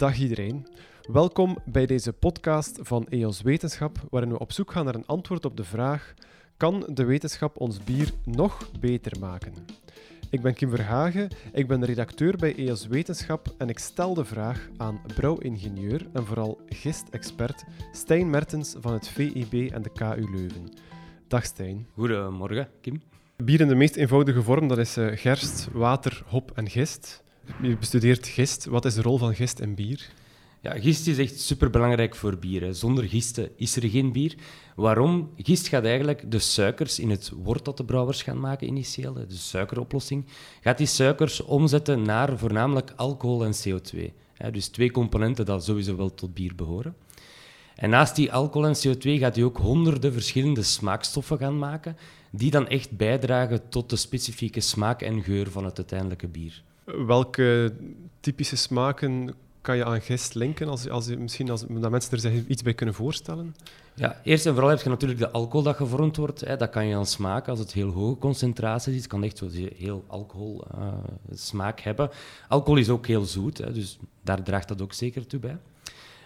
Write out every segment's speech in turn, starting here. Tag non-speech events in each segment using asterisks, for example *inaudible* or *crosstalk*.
Dag iedereen. Welkom bij deze podcast van EOS Wetenschap, waarin we op zoek gaan naar een antwoord op de vraag: kan de wetenschap ons bier nog beter maken? Ik ben Kim Verhagen, ik ben redacteur bij EOS Wetenschap en ik stel de vraag aan brouwingenieur en vooral gistexpert Stijn Mertens van het VIB en de KU Leuven. Dag Stijn. Goedemorgen, Kim. Bier in de meest eenvoudige vorm, dat is eh, gerst, water, hop en gist. Je bestudeert gist. Wat is de rol van gist in bier? Ja, gist is echt superbelangrijk voor bier. Zonder gisten is er geen bier. Waarom? Gist gaat eigenlijk de suikers in het wort dat de brouwers gaan maken initieel, de suikeroplossing, gaat die suikers omzetten naar voornamelijk alcohol en CO2. Dus twee componenten die sowieso wel tot bier behoren. En naast die alcohol en CO2 gaat hij ook honderden verschillende smaakstoffen gaan maken, die dan echt bijdragen tot de specifieke smaak en geur van het uiteindelijke bier. Welke typische smaken kan je aan gist linken? Als, als misschien als, dat mensen er zich iets bij kunnen voorstellen? Ja, eerst en vooral heb je natuurlijk de alcohol dat gevormd wordt. Hè. Dat kan je aan smaken als het heel hoge concentraties is. Kan echt zo heel alcohol uh, smaak hebben. Alcohol is ook heel zoet, hè, dus daar draagt dat ook zeker toe bij.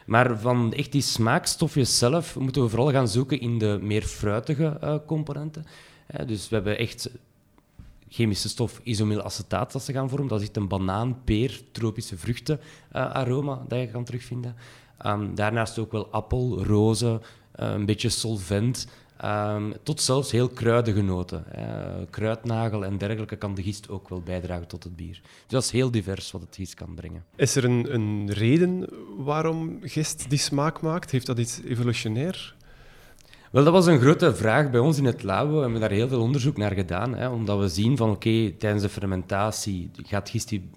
Maar van echt die smaakstofjes zelf moeten we vooral gaan zoeken in de meer fruitige uh, componenten. dus we hebben echt chemische stof isomylacetaat dat ze gaan vormen. Dat is een banaan, peer, tropische vruchten uh, aroma dat je kan terugvinden. Um, daarnaast ook wel appel, roze, uh, een beetje solvent, um, tot zelfs heel kruidige noten. Uh, kruidnagel en dergelijke kan de gist ook wel bijdragen tot het bier. Dus dat is heel divers wat het gist kan brengen. Is er een, een reden waarom gist die smaak maakt? Heeft dat iets evolutionair? Wel, dat was een grote vraag bij ons in het labo. We hebben daar heel veel onderzoek naar gedaan. Hè, omdat we zien van, oké, tijdens de fermentatie gaat gist die,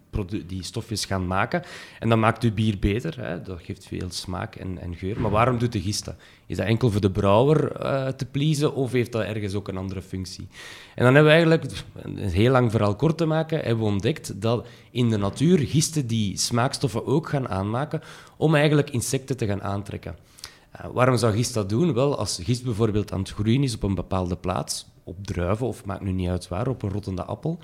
die, stofjes gaan maken. En dat maakt uw bier beter. Hè, dat geeft veel smaak en, en, geur. Maar waarom doet de gist dat? Is dat enkel voor de brouwer uh, te pleasen of heeft dat ergens ook een andere functie? En dan hebben we eigenlijk, een heel lang verhaal kort te maken, hebben we ontdekt dat in de natuur gisten die smaakstoffen ook gaan aanmaken om eigenlijk insecten te gaan aantrekken. Uh, waarom zou gist dat doen? Wel, als gist bijvoorbeeld aan het groeien is op een bepaalde plaats, op druiven of maakt nu niet uit waar, op een rottende appel.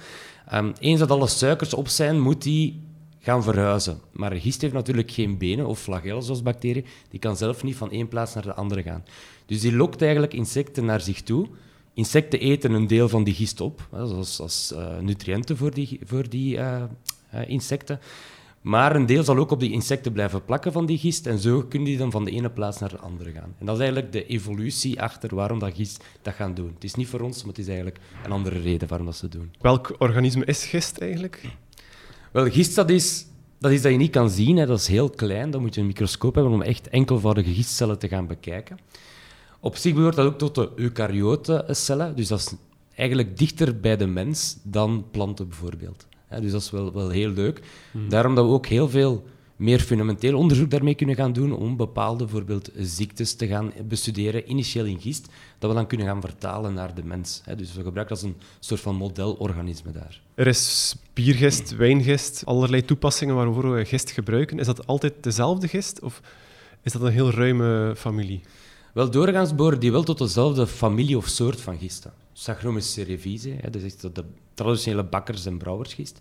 Um, eens dat alle suikers op zijn, moet die gaan verhuizen. Maar gist heeft natuurlijk geen benen of flagellen zoals bacteriën. Die kan zelf niet van één plaats naar de andere gaan. Dus die lokt eigenlijk insecten naar zich toe. Insecten eten een deel van die gist op, als, als uh, nutriënten voor die, voor die uh, insecten. Maar een deel zal ook op die insecten blijven plakken van die gist en zo kunnen die dan van de ene plaats naar de andere gaan. En dat is eigenlijk de evolutie achter waarom dat gist dat gaan doen. Het is niet voor ons, maar het is eigenlijk een andere reden waarom dat ze doen. Welk organisme is gist eigenlijk? Wel, gist dat is, dat is dat je niet kan zien. Hè. Dat is heel klein. Dan moet je een microscoop hebben om echt enkelvoudige gistcellen te gaan bekijken. Op zich behoort dat ook tot de eukaryotencellen. Dus dat is eigenlijk dichter bij de mens dan planten bijvoorbeeld dus dat is wel, wel heel leuk. Hmm. Daarom dat we ook heel veel meer fundamenteel onderzoek daarmee kunnen gaan doen om bepaalde bijvoorbeeld ziektes te gaan bestuderen, initieel in gist, dat we dan kunnen gaan vertalen naar de mens. Dus we gebruiken dat als een soort van modelorganisme daar. Er is biergist, wijngist, allerlei toepassingen waarvoor we gist gebruiken. Is dat altijd dezelfde gist of is dat een heel ruime familie? Wel, doorgaans behoren die wel tot dezelfde familie of soort van gisten. Saccharomyces cerevisiae, dat is de traditionele bakkers- en brouwersgist.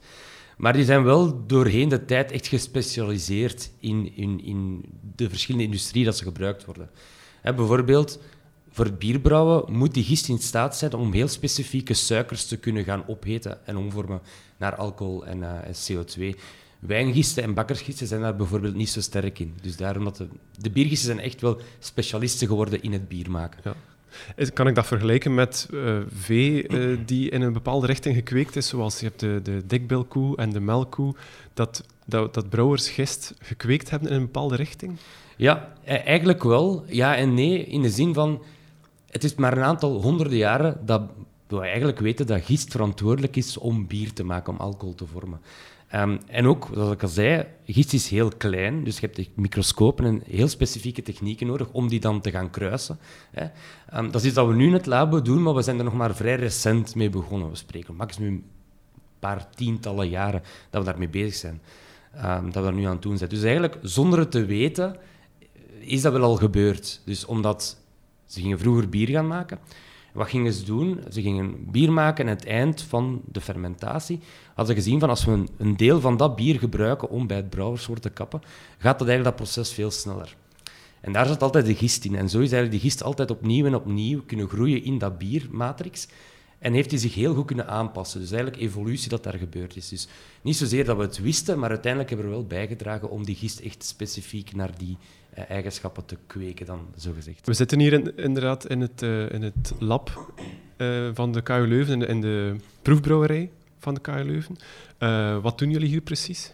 Maar die zijn wel doorheen de tijd echt gespecialiseerd in, in, in de verschillende industrie dat ze gebruikt worden. bijvoorbeeld, voor het bierbrouwen moet die gist in staat zijn om heel specifieke suikers te kunnen gaan opheten en omvormen naar alcohol en, uh, en CO2. Wijngisten en bakkersgisten zijn daar bijvoorbeeld niet zo sterk in. Dus daarom dat de, de biergisten zijn echt wel specialisten geworden in het bier maken. Ja. Kan ik dat vergelijken met uh, vee uh, die in een bepaalde richting gekweekt is, zoals je hebt de, de dikbilkoe en de melkkoe, dat, dat, dat brouwers gist gekweekt hebben in een bepaalde richting? Ja, e-, eigenlijk wel. Ja en nee, in de zin van... Het is maar een aantal honderden jaren dat we eigenlijk weten dat gist verantwoordelijk is om bier te maken, om alcohol te vormen. Um, en ook, zoals ik al zei, gist is heel klein, dus je hebt microscopen en heel specifieke technieken nodig om die dan te gaan kruisen. Hè. Um, dat is iets dat we nu in het labo doen, maar we zijn er nog maar vrij recent mee begonnen. We spreken maximum een paar tientallen jaren dat we daarmee bezig zijn, um, dat we nu aan doen zijn. Dus eigenlijk, zonder het te weten, is dat wel al gebeurd. Dus omdat ze gingen vroeger bier gaan maken, wat gingen ze doen? Ze gingen bier maken en aan het eind van de fermentatie hadden ze gezien van als we een, deel van dat bier gebruiken om bij het brouwerswoord te kappen, gaat dat eigenlijk dat proces veel sneller. En daar zat altijd de gist in. En zo is eigenlijk die gist altijd opnieuw en opnieuw kunnen groeien in dat biermatrix. En heeft hij zich heel goed kunnen aanpassen. Dus eigenlijk evolutie dat daar gebeurd is. Dus niet zozeer dat we het wisten, maar uiteindelijk hebben we wel bijgedragen om die gist echt specifiek naar die eigenschappen te kweken, dan zo gezegd. We zitten hier in, inderdaad in het, uh, in het lab uh, van de KU Leuven, in de, in de, proefbrouwerij van de KU Leuven. wat doen jullie hier precies?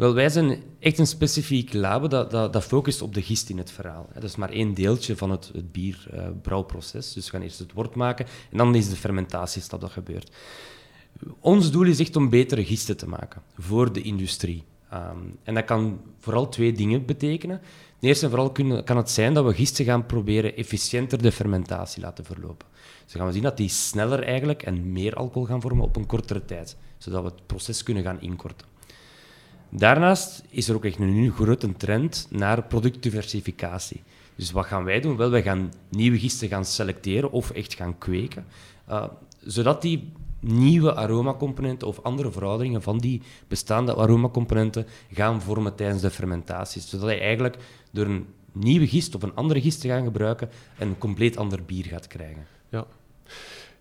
Wel, wij zijn echt een specifiek lab dat, dat, dat focust op de gist in het verhaal. Dat is maar één deeltje van het, het bierbrouwproces. dus we gaan eerst het wort maken en dan is de fermentatiestap dat gebeurt. Ons doel is echt om betere gisten te maken voor de industrie. Um, en dat kan vooral twee dingen betekenen. Ten eerste en vooral kunnen, kan het zijn dat we gisten gaan proberen efficiënter de fermentatie laten verlopen. Dus gaan we zien dat die sneller eigenlijk en meer alcohol gaan vormen op een kortere tijd, zodat we het proces kunnen gaan inkorten. Daarnaast is er ook echt nu grote trend naar productdiversificatie. Dus wat gaan wij doen? Wel, wij gaan nieuwe gisten gaan selecteren of echt gaan kweken, uh, zodat die nieuwe aromacomponenten of andere verouderingen van die bestaande aromacomponenten gaan vormen tijdens de fermentatie. Zodat je eigenlijk door een nieuwe gist of een andere gist te gaan gebruiken een compleet ander bier gaat krijgen. Ja.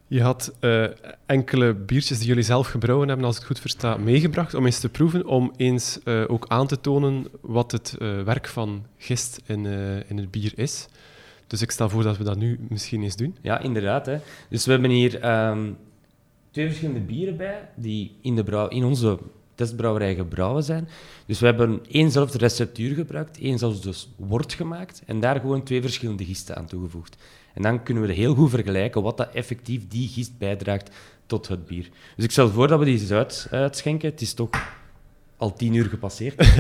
Je had uh, enkele biertjes die jullie zelf gebrouwen hebben, als ik het goed versta, meegebracht om eens te proeven, om eens uh, ook aan te tonen wat het uh, werk van gist in, in het bier is. Dus ik stel voor dat we dat nu misschien eens doen. Ja, inderdaad. Hè. Dus we hebben hier um, twee verschillende bieren bij, die in, de brouw, in onze testbrouwerij gebrouwen zijn. Dus we hebben éénzelfde receptuur gebruikt, éénzelfde dus wort gemaakt en daar gewoon twee verschillende gisten aan toegevoegd. En dan kunnen we heel goed vergelijken wat dat effectief die gist bijdraagt tot het bier. Dus ik stel voor dat we die eens uit, uitschenken. Het is toch al tien uur gepasseerd. *laughs*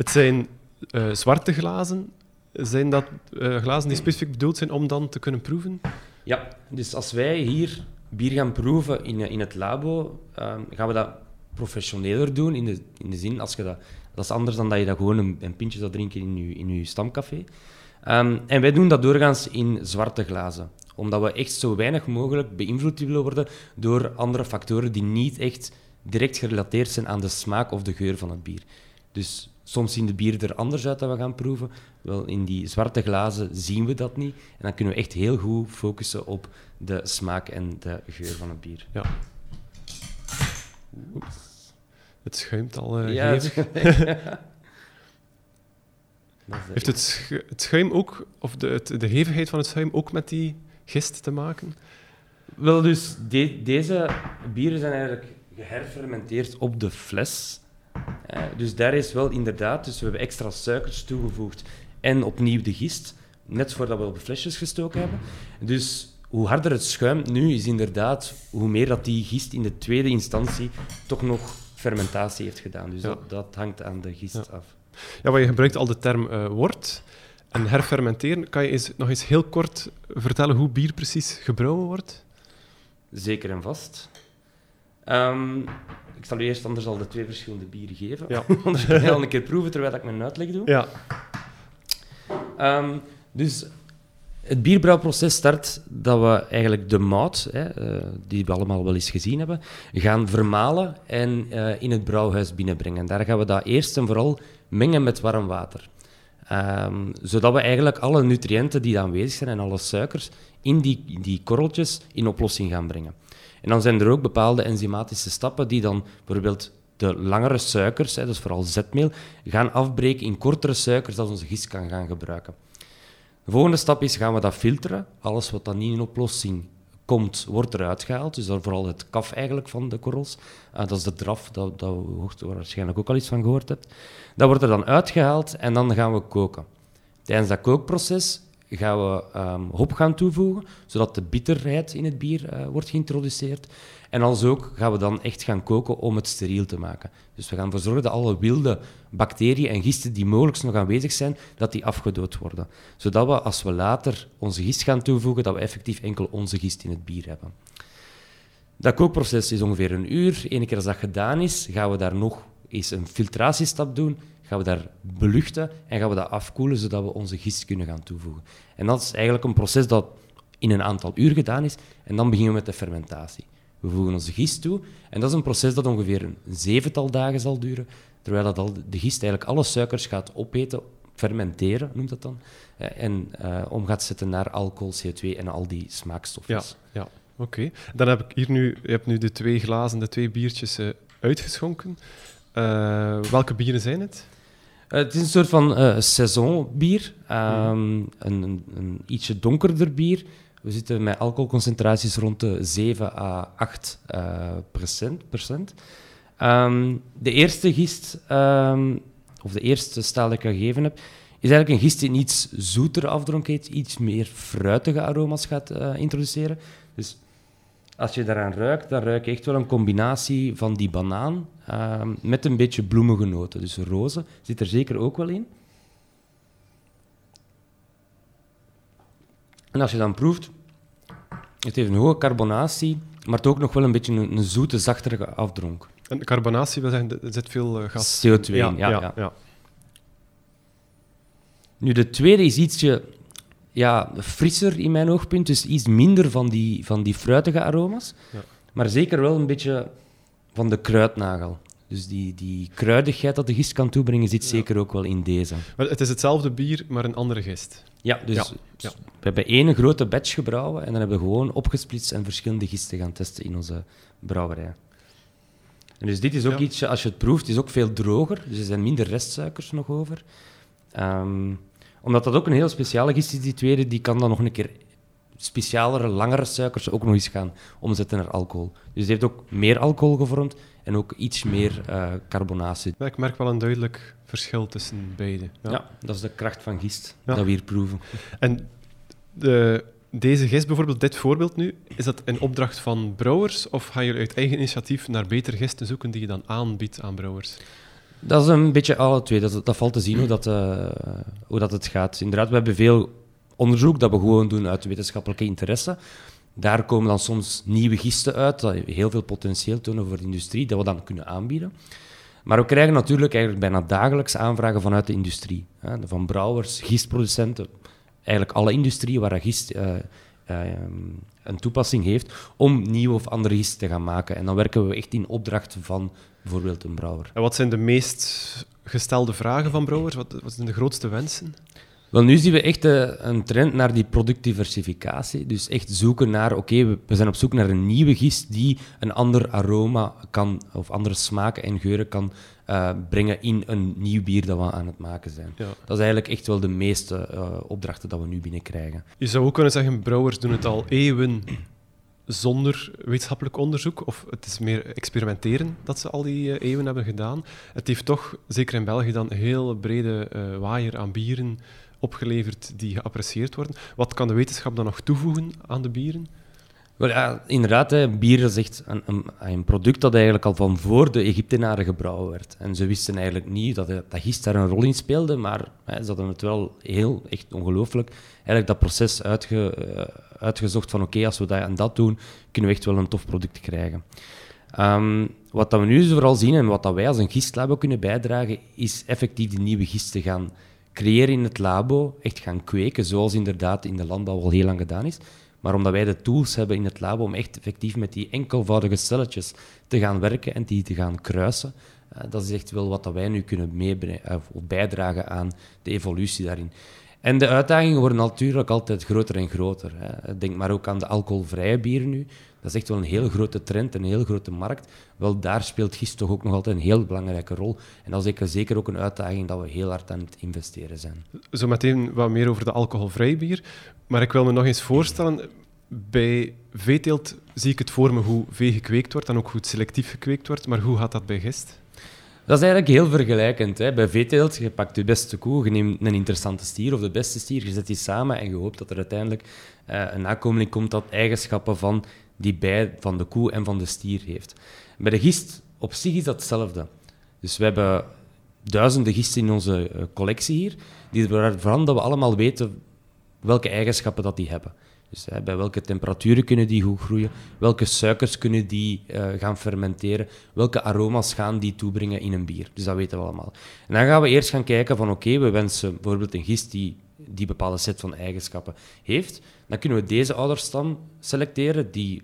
het zijn uh, zwarte glazen. Zijn dat uh, glazen die specifiek bedoeld zijn om dan te kunnen proeven? Ja, dus als wij hier bier gaan proeven in, in het labo, uh, gaan we dat professioneler doen. In de, in de zin, als je dat, dat is anders dan dat je dat gewoon een, pintje zou drinken in je, in je stamcafé. Um, en wij doen dat doorgaans in zwarte glazen, omdat we echt zo weinig mogelijk beïnvloed willen worden door andere factoren die niet echt direct gerelateerd zijn aan de smaak of de geur van het bier. Dus soms zien de bieren er anders uit dat we gaan proeven. Wel, in die zwarte glazen zien we dat niet. En dan kunnen we echt heel goed focussen op de smaak en de geur van het bier. Ja. Oeps. Het schuimt al uh, ja, *laughs* Heeft het, het schuim ook, of de, het, de hevigheid van het schuim ook met die gist te maken? Wel, dus deze bieren zijn eigenlijk geherfermenteerd op de fles. Eh, dus daar is wel inderdaad, dus we hebben extra suikers toegevoegd en opnieuw de gist, net voordat we op de flesjes gestoken hebben. Dus hoe harder het schuimt nu, is inderdaad hoe meer dat die gist in de tweede instantie toch nog fermentatie heeft gedaan. Dus dat, dat, hangt aan de gist af. Ja, maar je gebruikt al de term uh, wort en herfermenteren. Kan je eens, nog eens heel kort vertellen hoe bier precies gebrouwen wordt? Zeker en vast. Um, ik zal u eerst anders al de twee verschillende bieren geven. Ja. *laughs* anders kan je al een keer proeven terwijl ik mijn uitleg doe. Ja. Um, dus het bierbrouwproces start dat we eigenlijk de mout, hè, uh, die we allemaal wel eens gezien hebben, gaan vermalen en uh, in het brouwhuis binnenbrengen. Daar gaan we dat eerst en vooral mengen met warm water. Um, zodat we eigenlijk alle nutriënten die aanwezig zijn en alle suikers in die, die korreltjes in oplossing gaan brengen. En dan zijn er ook bepaalde enzymatische stappen die dan bijvoorbeeld de langere suikers, hè, dus vooral zetmeel, gaan afbreken in kortere suikers dat onze gist kan gaan gebruiken. De volgende stap is, gaan we dat filteren. Alles wat dan niet in oplossing komt, wordt eruit gehaald. Dus dan vooral het kaf eigenlijk van de korrels. Uh, dat is de draf, dat, dat je waarschijnlijk ook al iets van gehoord hebt. Dat wordt er dan uitgehaald en dan gaan we koken. Tijdens dat kookproces gaan we um, hop gaan toevoegen, zodat de bitterheid in het bier uh, wordt geïntroduceerd. En als ook gaan we dan echt gaan koken om het steriel te maken. Dus we gaan ervoor zorgen dat alle wilde bacteriën en gisten die mogelijk nog aanwezig zijn, dat die afgedood worden. Zodat we, als we later onze gist gaan toevoegen, dat we effectief enkel onze gist in het bier hebben. Dat kookproces is ongeveer een uur. Eén keer als dat gedaan is, gaan we daar nog eens een filtratiestap doen gaan we daar beluchten en gaan we dat afkoelen, zodat we onze gist kunnen gaan toevoegen. En dat is eigenlijk een proces dat in een aantal uur gedaan is. En dan beginnen we met de fermentatie. We voegen onze gist toe. En dat is een proces dat ongeveer een zevental dagen zal duren. Terwijl dat al de gist eigenlijk alle suikers gaat opeten, fermenteren noemt dat dan. En uh, om gaat zetten naar alcohol, CO2 en al die smaakstofjes. Ja, ja. oké. Dan heb ik hier nu, je hebt nu de twee glazen, de twee biertjes uh, uitgeschonken. Welke bieren zijn het? Het is een soort van uh, saisonbier, um, een, een, een, ietsje donkerder bier. We zitten met alcoholconcentraties rond de 7 à 8 uh, procent. procent. Um, de eerste gist, um, of de eerste staal dat ik gegeven heb, is eigenlijk een gist die een iets zoeter afdronk heeft, iets meer fruitige aroma's gaat uh, introduceren. Dus als je daaraan ruikt, dan ruik je echt wel een combinatie van die banaan uh, met een beetje bloemige noten. Dus rozen zit er zeker ook wel in. En als je dan proeft, het heeft een hoge carbonatie, maar het ook nog wel een beetje een, een zoete, zachtere afdronk. En carbonatie wil zeggen, er zit veel uh, gas. CO2 ja, ja, ja, ja. Nu, de tweede is ietsje ja, frisser in mijn oogpunt, dus iets minder van die, van die fruitige aroma's. Ja. Maar zeker wel een beetje van de kruidnagel. Dus die, die kruidigheid dat de gist kan toebrengen, zit zeker ook wel in deze. Maar het is hetzelfde bier, maar een andere gist. Ja, dus we hebben één grote batch gebrouwen en dan hebben we gewoon opgesplitst en verschillende gisten gaan testen in onze brouwerij. En dus dit is ook iets, als je het proeft, is ook veel droger. Dus er zijn minder restsuikers nog over. Um, omdat dat ook een heel speciale gist is, die tweede, die kan dan nog een keer specialere, langere suikers ook nog eens gaan omzetten naar alcohol. Dus die heeft ook meer alcohol gevormd en ook iets meer uh, carbonatie. ik merk wel een duidelijk verschil tussen beide. Ja, ja dat is de kracht van gist, dat we hier proeven. En de, deze gist, bijvoorbeeld dit voorbeeld nu, is dat een opdracht van brouwers of gaan jullie uit eigen initiatief naar betere gisten zoeken die je dan aanbiedt aan brouwers? Dat is een beetje alle twee. Dat, dat valt te zien hoe dat, uh, hoe dat het gaat. Inderdaad, we hebben veel onderzoek dat we gewoon doen uit wetenschappelijke interesse. Daar komen dan soms nieuwe gisten uit, dat heel veel potentieel tonen voor de industrie, dat we dan kunnen aanbieden. Maar we krijgen natuurlijk eigenlijk bijna dagelijks aanvragen vanuit de industrie. Hè, van brouwers, gistproducenten, eigenlijk alle industrieën waar gist uh, uh, een toepassing heeft, om nieuwe of andere gisten te gaan maken. En dan werken we echt in opdracht van bijvoorbeeld een brouwer. En wat zijn de meest gestelde vragen van brouwers? Wat, wat zijn de grootste wensen? Wel, nu zien we echt uh, een trend naar die productdiversificatie. Dus echt zoeken naar, oké, okay, we, we, zijn op zoek naar een nieuwe gist die een ander aroma kan, of andere smaken en geuren kan uh, brengen in een nieuw bier dat we aan het maken zijn. Ja. Dat is eigenlijk echt wel de meeste uh, opdrachten dat we nu binnenkrijgen. Je zou ook kunnen zeggen, brouwers doen het al eeuwen zonder wetenschappelijk onderzoek, of het is meer experimenteren dat ze al die uh, eeuwen hebben gedaan. Het heeft toch, zeker in België, dan een heel brede uh, waaier aan bieren opgeleverd die geapprecieerd worden. Wat kan de wetenschap dan nog toevoegen aan de bieren? Wel, ja, inderdaad, hè, bier is echt een, een, product dat eigenlijk al van voor de Egyptenaren gebrouwen werd. En ze wisten eigenlijk niet dat, dat gist daar een rol in speelde, maar hè, ze hadden het wel heel, echt ongelooflijk, eigenlijk dat proces uitge, uitgezocht van oké, als we dat en dat doen, kunnen we echt wel een tof product krijgen. Um, wat dat we nu vooral zien en wat dat wij als een gistlabo kunnen bijdragen, is effectief die nieuwe gisten gaan creëren in het labo, echt gaan kweken, zoals inderdaad in de landbouw al heel lang gedaan is. Maar omdat wij de tools hebben in het labo om echt effectief met die enkelvoudige celletjes te gaan werken en die te gaan kruisen, uh, dat is echt wel wat dat wij nu kunnen meebrengen, of bijdragen aan de evolutie daarin. En de uitdagingen worden natuurlijk altijd groter en groter. Hè. Denk maar ook aan de alcoholvrije bieren nu. Dat is echt wel een heel grote trend, een heel grote markt. Wel, daar speelt gist toch ook nog altijd een heel belangrijke rol. En dat is zeker ook een uitdaging dat we heel hard aan het investeren zijn. Zometeen wat meer over de alcoholvrij bier. Maar ik wil me nog eens voorstellen, bij veeteelt zie ik het voor me hoe vee gekweekt wordt en ook hoe selectief gekweekt wordt. Maar hoe gaat dat bij gist? Dat is eigenlijk heel vergelijkend. Hè. Bij veeteelt, je pakt de beste koe, je neemt een interessante stier of de beste stier, je zet die samen en je hoopt dat er uiteindelijk uh, een nakomeling komt dat eigenschappen van die bij van de koe en van de stier heeft. Bij de gist op zich is dat hetzelfde. Dus we hebben duizenden gisten in onze uh, collectie hier, die ervan dat we allemaal weten welke eigenschappen dat die hebben. Dus bij welke temperaturen kunnen die goed groeien, welke suikers kunnen die uh, gaan fermenteren, welke aroma's gaan die toebrengen in een bier. Dus dat weten we allemaal. En dan gaan we eerst gaan kijken van oké, we wensen bijvoorbeeld een gist die die bepaalde set van eigenschappen heeft, dan kunnen we deze ouderstam selecteren die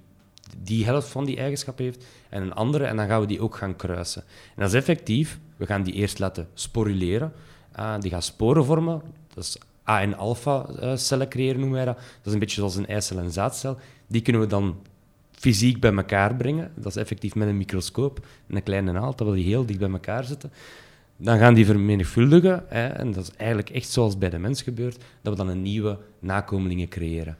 die helft van die eigenschappen heeft en een andere, en dan gaan we die ook gaan kruisen. En dat is effectief. We gaan die eerst laten sporuleren. Uh, die gaan sporen vormen. Dat is A- en alpha-cellen creëren, noemen wij dat. Dat is een beetje zoals een eicel en zaadcel. Die kunnen we dan fysiek bij elkaar brengen. Dat is effectief met een microscoop en een kleine naald, we die heel dicht bij elkaar zetten. Dan gaan die vermenigvuldigen, hè, en dat is eigenlijk echt zoals bij de mens gebeurt, dat we dan een nieuwe nakomelingen creëren.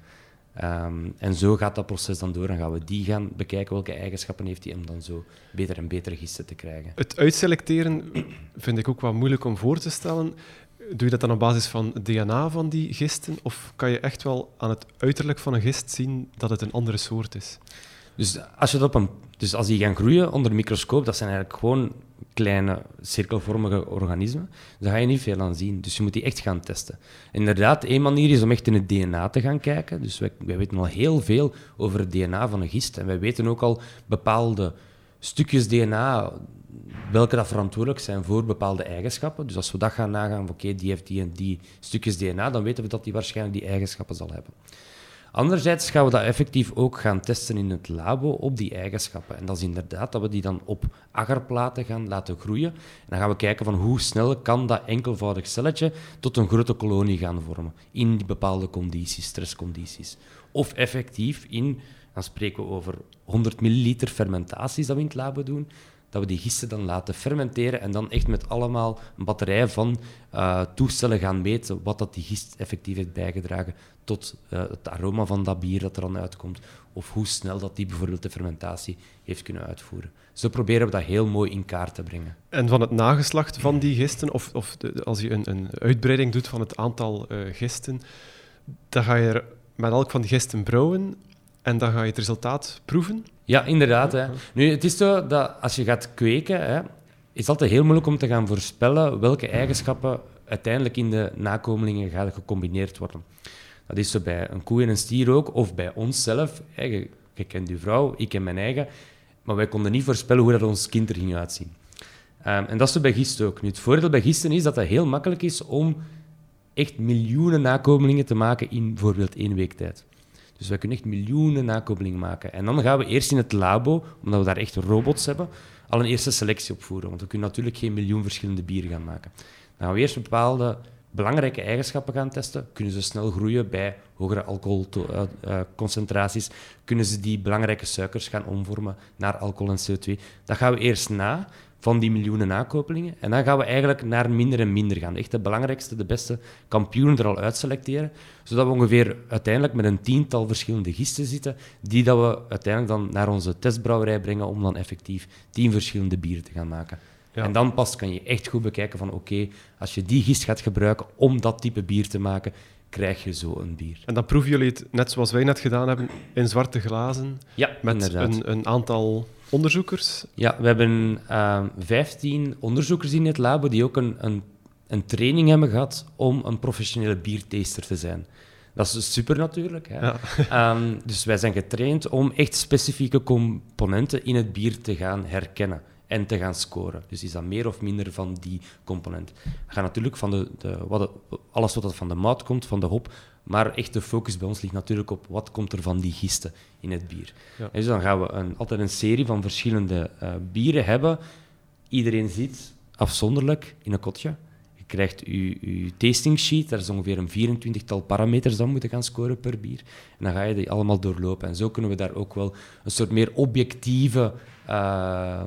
Um, en zo gaat dat proces dan door. Dan gaan we die gaan bekijken welke eigenschappen heeft hij om dan zo beter en betere gisten te krijgen. Het uitselecteren vind ik ook wel moeilijk om voor te stellen. Doe je dat dan op basis van het DNA van die gisten? Of kan je echt wel aan het uiterlijk van een gist zien dat het een andere soort is? Dus als, je dat op een, dus als die gaan groeien onder een microscoop, dat zijn eigenlijk gewoon kleine cirkelvormige organismen. Daar ga je niet veel aan zien. Dus je moet die echt gaan testen. Inderdaad, één manier is om echt in het DNA te gaan kijken. Dus wij, wij weten al heel veel over het DNA van een gist. En wij weten ook al bepaalde stukjes DNA welke dat verantwoordelijk zijn voor bepaalde eigenschappen. Dus als we dat gaan nagaan, oké, die heeft die en die stukjes DNA, dan weten we dat die waarschijnlijk die eigenschappen zal hebben. Anderzijds gaan we dat effectief ook gaan testen in het labo op die eigenschappen. En dat is inderdaad dat we die dan op agarplaten gaan laten groeien. En dan gaan we kijken van hoe snel kan dat enkelvoudig celletje tot een grote kolonie gaan vormen in die bepaalde condities, stresscondities. Of effectief in, dan spreken we over 100 milliliter fermentaties dat we in het labo doen, dat we die gisten dan laten fermenteren en dan echt met allemaal een batterij van uh, toestellen gaan meten wat dat die gist effectief heeft bijgedragen tot uh, het aroma van dat bier dat er dan uitkomt, of hoe snel dat die bijvoorbeeld de fermentatie heeft kunnen uitvoeren. Zo proberen we dat heel mooi in kaart te brengen. En van het nageslacht van die gisten, of, of als je een, een, uitbreiding doet van het aantal uh, gisten, dan ga je er met elk van die gisten brouwen en dan ga je het resultaat proeven. Ja, inderdaad. Hè. Nu, het is zo dat als je gaat kweken, hè, is het altijd heel moeilijk om te gaan voorspellen welke eigenschappen uiteindelijk in de nakomelingen gaan gecombineerd worden. Dat is zo bij een koe en een stier ook, of bij onszelf. Je, je kent uw vrouw, ik ken mijn eigen. Maar wij konden niet voorspellen hoe dat ons kind er ging uitzien. Um, en dat is zo bij gisten ook. Nu, het voordeel bij gisten is dat het heel makkelijk is om echt miljoenen nakomelingen te maken in bijvoorbeeld één week tijd. Dus wij kunnen echt miljoenen nakomelingen maken. En dan gaan we eerst in het labo, omdat we daar echt robots hebben, al een eerste selectie opvoeren. Want we kunnen natuurlijk geen miljoen verschillende bieren gaan maken. Dan gaan we eerst bepaalde belangrijke eigenschappen gaan testen. Kunnen ze snel groeien bij hogere alcoholconcentraties? Uh, uh, kunnen ze die belangrijke suikers gaan omvormen naar alcohol en CO2? Dat gaan we eerst na van die miljoenen nakopelingen. En dan gaan we eigenlijk naar minder en minder gaan. Echt de belangrijkste, de beste kampioenen er al uitselecteren. Zodat we ongeveer uiteindelijk met een tiental verschillende gisten zitten, die dat we uiteindelijk dan naar onze testbrouwerij brengen om dan effectief tien verschillende bieren te gaan maken. Ja. En dan pas kan je echt goed bekijken van oké, als je die gist gaat gebruiken om dat type bier te maken, krijg je zo een bier. En dan proeven jullie het net zoals wij net gedaan hebben, in zwarte glazen, ja, met een, een, aantal onderzoekers? Ja, we hebben uh, ehm, 15 onderzoekers in het labo die ook een, een, een, training hebben gehad om een professionele biertaster te zijn. Dat is super natuurlijk. Hè? Ja. um, *laughs* dus wij zijn getraind om echt specifieke componenten in het bier te gaan herkennen en te gaan scoren. Dus is dat meer of minder van die component. We gaan natuurlijk van de, de, wat alles wat van de mout komt, van de hop, maar echt de focus bij ons ligt natuurlijk op wat komt er van die gisten in het bier. Ja. Dus dan gaan we een, altijd een serie van verschillende uh, bieren hebben. Iedereen ziet afzonderlijk in een kotje. Je krijgt je, tasting sheet, daar is ongeveer een 24-tal parameters dan moeten gaan scoren per bier. En dan ga je die allemaal doorlopen. En zo kunnen we daar ook wel een soort meer objectieve... Uh,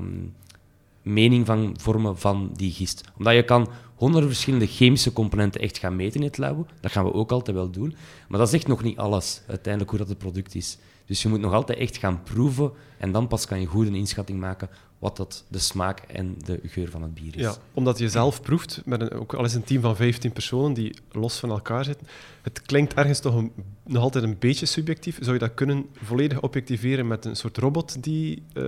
mening van vormen van die gist. Omdat je kan honderden verschillende chemische componenten echt gaan meten in het labo. Dat gaan we ook altijd wel doen. Maar dat is echt nog niet alles, uiteindelijk, hoe dat het product is. Dus je moet nog altijd echt gaan proeven en dan pas kan je goed een inschatting maken wat dat de smaak en de geur van het bier is. Ja, omdat je zelf proeft, met een, ook al is een team van 15 personen die los van elkaar zitten, het klinkt ergens toch een, nog altijd een beetje subjectief. Zou je dat kunnen volledig objectiveren met een soort robot die uh,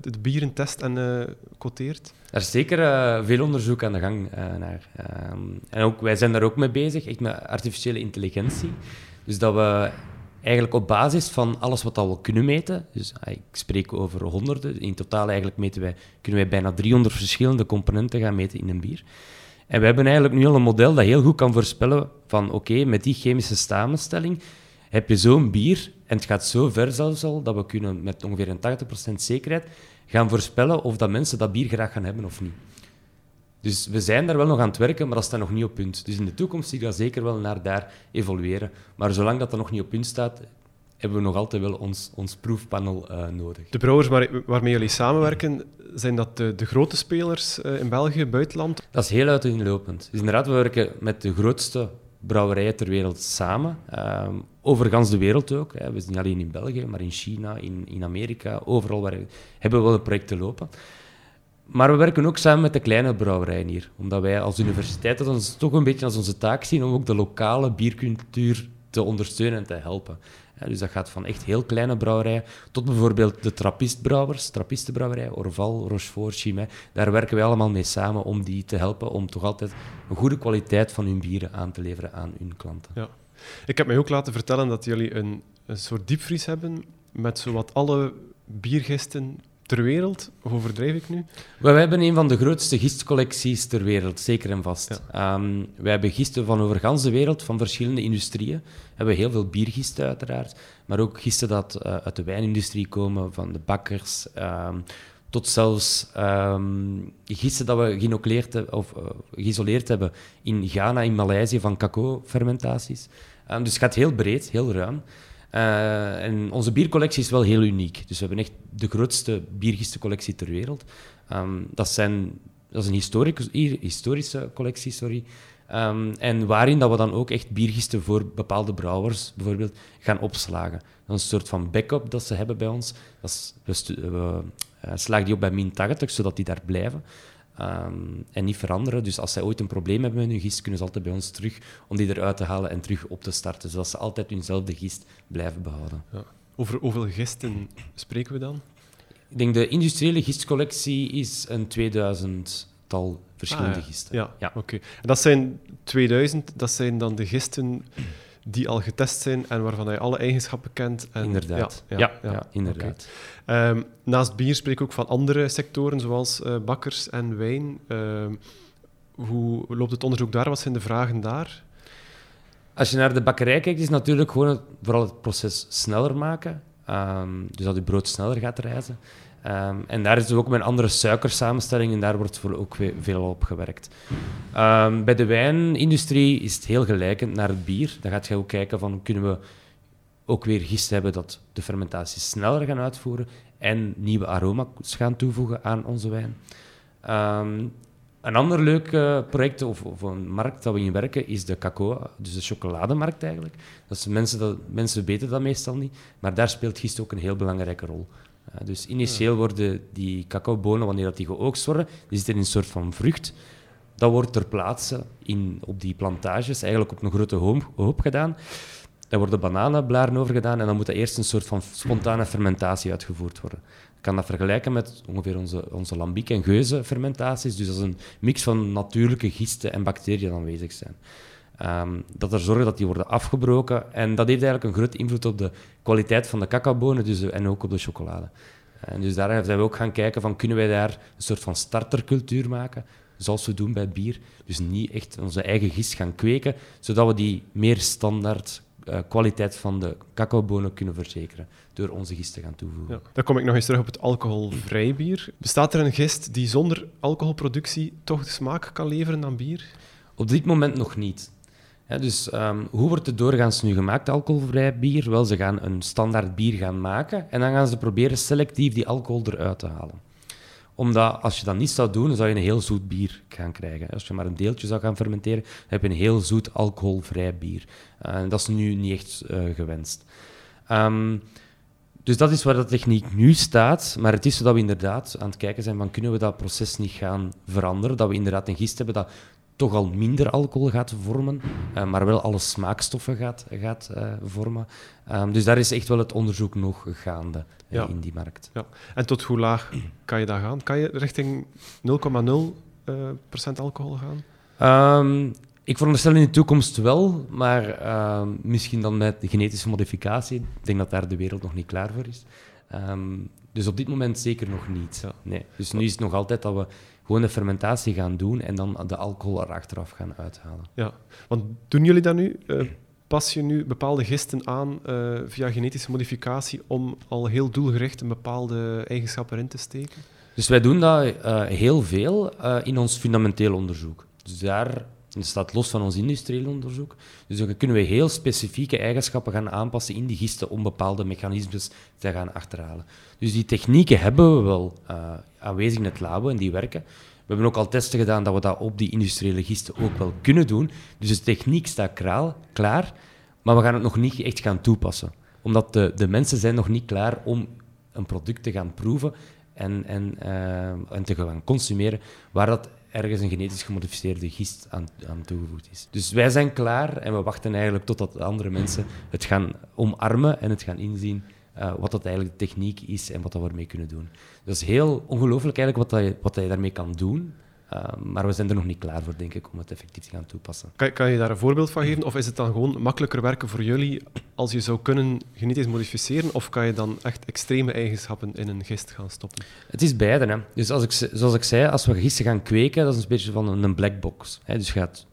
de bieren test en uh, quoteert? Er is zeker uh, veel onderzoek aan de gang naar. Ehm, en ook, wij zijn daar ook mee bezig, echt met artificiële intelligentie. Dus dat we eigenlijk op basis van alles wat we kunnen meten, dus ah, ik spreek over honderden, in totaal eigenlijk meten wij, kunnen wij bijna 300 verschillende componenten gaan meten in een bier. En we hebben eigenlijk nu al een model dat heel goed kan voorspellen van oké, met die chemische samenstelling heb je zo'n bier, en het gaat zo ver zelfs al, dat we kunnen met ongeveer een 80% zekerheid gaan voorspellen of dat mensen dat bier graag gaan hebben of niet. Dus we zijn daar wel nog aan het werken, maar dat staat nog niet op punt. Dus in de toekomst zie ik dat zeker wel naar daar evolueren. Maar zolang dat dat nog niet op punt staat, hebben we nog altijd wel ons, ons proefpanel uh, nodig. De brouwers waar, waarmee jullie samenwerken, zijn dat de, de grote spelers uh, in België, buitenland? Dat is heel uiteenlopend. Dus inderdaad, we werken met de grootste brouwerijen ter wereld samen. Uh, over de wereld ook. Hè. We zijn niet alleen in België, maar in China, in, in Amerika, overal waar, hebben we wel projecten lopen. Maar we werken ook samen met de kleine brouwerijen hier. Omdat wij als universiteit dat ons toch een beetje als onze taak zien om ook de lokale biercultuur te ondersteunen en te helpen. dus dat gaat van echt heel kleine brouwerijen tot bijvoorbeeld de trappistbrouwers, trappistenbrouwerij, Orval, Rochefort, Chimay. Daar werken wij allemaal mee samen om die te helpen om toch altijd een goede kwaliteit van hun bieren aan te leveren aan hun klanten. Ja. Ik heb mij ook laten vertellen dat jullie een, een soort diepvries hebben met zowat alle biergisten ter wereld? Of overdrijf ik nu? Wij hebben een van de grootste gistcollecties ter wereld, zeker en vast. Ja. Um, wij hebben gisten van over de de wereld, van verschillende industrieën. We hebben heel veel biergisten uiteraard, maar ook gisten dat uh, uit de wijnindustrie komen, van de bakkers, um, tot zelfs um, gisten dat we geïsoleerd, of, uh, geïsoleerd hebben in Ghana, in Maleisië, van cacao-fermentaties. dus het gaat heel breed, heel ruim. Uh, en onze biercollectie is wel heel uniek. Dus we hebben echt de grootste biergistencollectie ter wereld. Um, dat, zijn, dat is een historische collectie, sorry. Um, en waarin dat we dan ook echt biergisten voor bepaalde brouwers bijvoorbeeld gaan opslagen. Dat is een soort van backup dat ze hebben bij ons. Dat we, we uh, slagen die op bij min 80, zodat die daar blijven. Um, en niet veranderen. Dus als zij ooit een probleem hebben met hun gist, kunnen ze altijd bij ons terug om die eruit te halen en terug op te starten. Zodat ze altijd hunzelfde gist blijven behouden. Ja. Over hoeveel gisten spreken we dan? Ik denk de industriële gistcollectie is een 2000-tal verschillende ah, gisten. Ja, ja. oké. Okay. Dat zijn 2000, dat zijn dan de gisten die al getest zijn en waarvan hij alle eigenschappen kent. En, inderdaad. Ja, ja, ja, inderdaad. Um, naast bier spreek ik ook van andere sectoren, zoals uh, bakkers en wijn. Uh, hoe loopt het onderzoek daar? Wat zijn de vragen daar? Als je naar de bakkerij kijkt, is natuurlijk gewoon het, vooral het proces sneller maken. Um, dus dat je brood sneller gaat reizen. Um, en daar is dus ook met andere suikersamenstelling en daar wordt voor ook veel op gewerkt. Um, bij de wijnindustrie is het heel gelijkend naar het bier. Dan gaat je ook kijken van kunnen we ook weer gist hebben dat de fermentatie sneller gaan uitvoeren en nieuwe aroma's gaan toevoegen aan onze wijn. Um, een ander leuk uh, project of, of, een markt dat we in werken is de cacao, dus de chocolademarkt eigenlijk. Dat mensen, dat, mensen weten dat meestal niet, maar daar speelt gist ook een heel belangrijke rol. Uh, dus initieel worden die cacaobonen, wanneer dat die geoogst worden, die zitten in een soort van vrucht. Dat wordt ter plaatse in, op die plantages eigenlijk op een grote hoop, gedaan. Daar worden bananenblaren over gedaan en dan moet er eerst een soort van spontane fermentatie uitgevoerd worden. Ik kan dat vergelijken met ongeveer onze, onze lambiek- en geuzenfermentaties. Dus dat is een mix van natuurlijke gisten en bacteriën aanwezig zijn. Um, dat er zorgen dat die worden afgebroken. En dat heeft eigenlijk een grote invloed op de kwaliteit van de cacaobonen dus, en ook op de chocolade. En dus daar zijn we ook gaan kijken van kunnen wij daar een soort van startercultuur maken, zoals we doen bij bier. Dus niet echt onze eigen gist gaan kweken, zodat we die meer standaard uh, kwaliteit van de cacaobonen kunnen verzekeren door onze gist te gaan toevoegen. Ja, dan kom ik nog eens terug op het alcoholvrij bier. Bestaat er een gist die zonder alcoholproductie toch de smaak kan leveren aan bier? Op dit moment nog niet. Dus um, hoe wordt het doorgaans nu gemaakt, alcoholvrij bier? Wel, ze gaan een standaard bier gaan maken en dan gaan ze proberen selectief die alcohol eruit te halen omdat als je dat niet zou doen, dan zou je een heel zoet bier gaan krijgen. Als je maar een deeltje zou gaan fermenteren, dan heb je een heel zoet alcoholvrij bier. Eh, en dat is nu niet echt uh, gewenst. Um, dus dat is waar de techniek nu staat. Maar het is zo dat we inderdaad aan het kijken zijn van kunnen we dat proces niet gaan veranderen. Dat we inderdaad een gist hebben dat toch al minder alcohol gaat vormen, uh, maar wel alle smaakstoffen gaat, gaat uh, vormen. Um, dus daar is echt wel het onderzoek nog gaande ja. in die markt. Ja. En tot hoe laag kan je daar gaan? Kan je richting 0,0% alcohol gaan? Um, ik veronderstel in de toekomst wel, maar uh, misschien dan met de genetische modificatie. Ik denk dat daar de wereld nog niet klaar voor is. Um, dus op dit moment zeker nog niet. Ja. Nee. Dus nu is het nog altijd dat we gewoon de fermentatie gaan doen en dan de alcohol er achteraf gaan uithalen. Ja, want doen jullie dat nu? Uh, pas je nu bepaalde gisten aan uh, via genetische modificatie om al heel doelgericht een bepaalde eigenschap erin te steken? Dus wij doen dat uh, heel veel in ons fundamenteel onderzoek. Dus daar dat staat los van ons industrieel onderzoek. Dus dan kunnen we heel specifieke eigenschappen gaan aanpassen in die gisten om bepaalde mechanismes te gaan achterhalen. Dus die technieken hebben we wel uh, aanwezig in het labo en die werken. We hebben ook al testen gedaan dat we dat op die industriële gisten ook wel kunnen doen. Dus de techniek staat klaar, maar we gaan het nog niet echt gaan toepassen. Omdat de, de mensen zijn nog niet klaar om een product te gaan proeven en, en, uh, en te gaan consumeren waar dat ergens een genetisch gemodificeerde gist aan, aan toegevoegd is. Dus wij zijn klaar en we wachten eigenlijk totdat andere mensen het gaan omarmen en het gaan inzien uh, wat dat eigenlijk de techniek is en wat dat we ermee kunnen doen. Dat is heel ongelooflijk eigenlijk wat, dat je, wat dat je daarmee kan doen. Uh, maar we zijn er nog niet klaar voor, denk ik, om het effectief te gaan toepassen. Kan, kan, je daar een voorbeeld van geven? Of is het dan gewoon makkelijker werken voor jullie als je zou kunnen genetisch modificeren? Of kan je dan echt extreme eigenschappen in een gist gaan stoppen? Het is beide. Hè. Dus als ik, zoals ik zei, als we gisten gaan kweken, dat is een beetje van een black box. Hè. Dus je gaat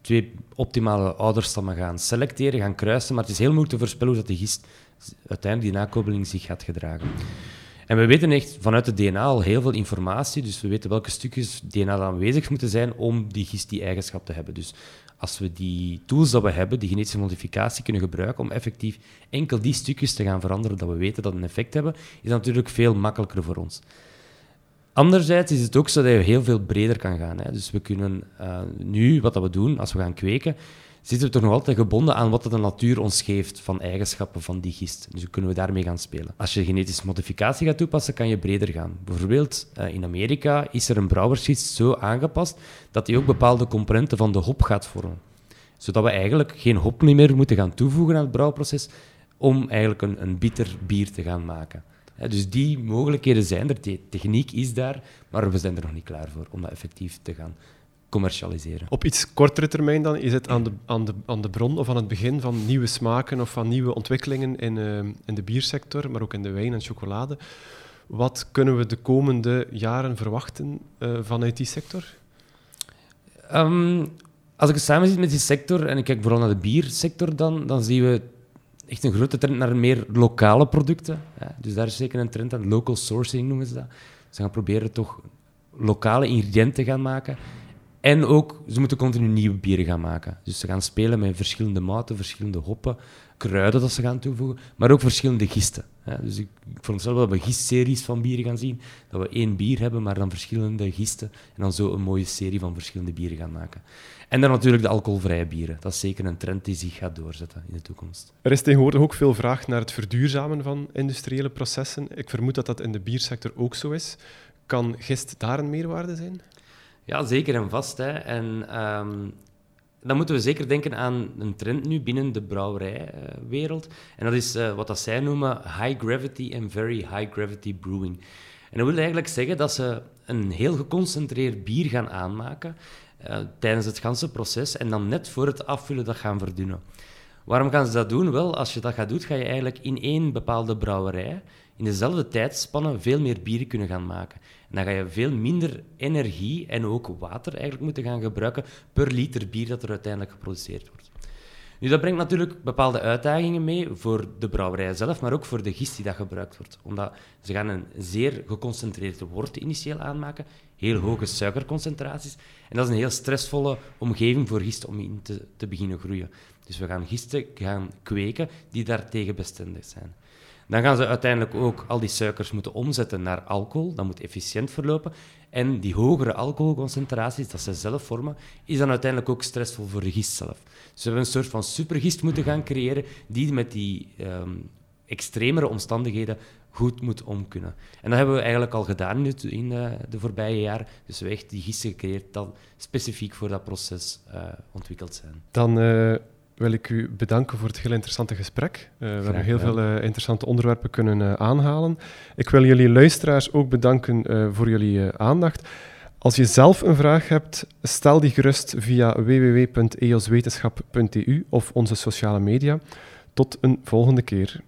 twee optimale ouderstammen gaan selecteren, gaan kruisen, maar het is heel moeilijk te voorspellen hoe dat die gist uiteindelijk die nakobbeling zich gaat gedragen. En we weten echt vanuit het DNA al heel veel informatie, dus we weten welke stukjes DNA aanwezig moeten zijn om die gist die eigenschap te hebben. Dus als we die tools dat we hebben, die genetische modificatie, kunnen gebruiken om effectief enkel die stukjes te gaan veranderen dat we weten dat een effect hebben, is dat natuurlijk veel makkelijker voor ons. Anderzijds is het ook zo dat je heel veel breder kan gaan. Hè. Dus we kunnen uh, nu, wat dat we doen als we gaan kweken, zitten we toch nog altijd gebonden aan wat de natuur ons geeft van eigenschappen van die gist. Dus kunnen we daarmee gaan spelen. Als je genetische modificatie gaat toepassen, kan je breder gaan. Bijvoorbeeld uh, in Amerika is er een brouwersgist zo aangepast dat hij ook bepaalde componenten van de hop gaat vormen. Zodat we eigenlijk geen hop meer moeten gaan toevoegen aan het brouwproces om eigenlijk een, een bitter bier te gaan maken. dus die mogelijkheden zijn er, de techniek is daar, maar we zijn er nog niet klaar voor om dat effectief te gaan commercialiseren. Op iets kortere termijn dan, is het aan de, aan, de, aan de bron of aan het begin van nieuwe smaken of van nieuwe ontwikkelingen in, uh, in de biersector, maar ook in de wijn en chocolade. Wat kunnen we de komende jaren verwachten uh, vanuit die sector? Um, als ik het samen zit met die sector en ik kijk vooral naar de biersector, dan, dan zien we echt een grote trend naar meer lokale producten. Ja, dus daar is zeker een trend aan. Local sourcing noemen ze dat. Ze gaan proberen toch lokale ingrediënten te gaan maken en ook, ze moeten continu nieuwe bieren gaan maken. Dus ze gaan spelen met verschillende mouten, verschillende hoppen, kruiden dat ze gaan toevoegen, maar ook verschillende gisten. Dus ik, ik veronderstel wel dat we gistseries van bieren gaan zien, dat we één bier hebben, maar dan verschillende gisten, en dan zo een mooie serie van verschillende bieren gaan maken. En dan natuurlijk de alcoholvrije bieren. Dat is zeker een trend die zich gaat doorzetten in de toekomst. Er is tegenwoordig ook veel vraag naar het verduurzamen van industriële processen. Ik vermoed dat dat in de biersector ook zo is. Kan gist daar een meerwaarde zijn? Ja, zeker en vast. Hè. En um, dan moeten we zeker denken aan een trend nu binnen de brouwerijwereld. en dat is uh, wat dat zij noemen high gravity en very high gravity brewing. En dat wil eigenlijk zeggen dat ze een heel geconcentreerd bier gaan aanmaken uh, tijdens het ganse proces en dan net voor het afvullen dat gaan verdunnen. Waarom gaan ze dat doen? Wel, als je dat gaat doen, ga je eigenlijk in één bepaalde brouwerij in dezelfde tijdspanne veel meer bieren kunnen gaan maken. Dan ga je veel minder energie en ook water eigenlijk moeten gaan gebruiken per liter bier dat er uiteindelijk geproduceerd wordt. Nu, dat brengt natuurlijk bepaalde uitdagingen mee voor de brouwerij zelf, maar ook voor de gist die dat gebruikt wordt. Omdat ze gaan een zeer geconcentreerd wort initieel aanmaken, heel hoge suikerconcentraties. En dat is een heel stressvolle omgeving voor gisten om in te, te beginnen groeien. Dus we gaan gisten gaan kweken die daartegen bestendig zijn. Dan gaan ze uiteindelijk ook al die suikers moeten omzetten naar alcohol. Dat moet efficiënt verlopen. En die hogere alcoholconcentraties dat ze zelf vormen, is dan uiteindelijk ook stressvol voor de gist zelf. Dus we hebben een soort van supergist moeten gaan creëren die met die um, extremere omstandigheden goed moet omkunnen. En dat hebben we eigenlijk al gedaan in de, de voorbije jaren. Dus we hebben echt die gisten gecreëerd die specifiek voor dat proces uh, ontwikkeld zijn. Dan uh, wil ik u bedanken voor het heel interessante gesprek. Uh, we hebben heel veel uh, interessante onderwerpen kunnen uh, aanhalen. Ik wil jullie luisteraars ook bedanken voor jullie aandacht. Als je zelf een vraag hebt, stel die gerust via www.eoswetenschap.eu of onze sociale media. Tot een volgende keer.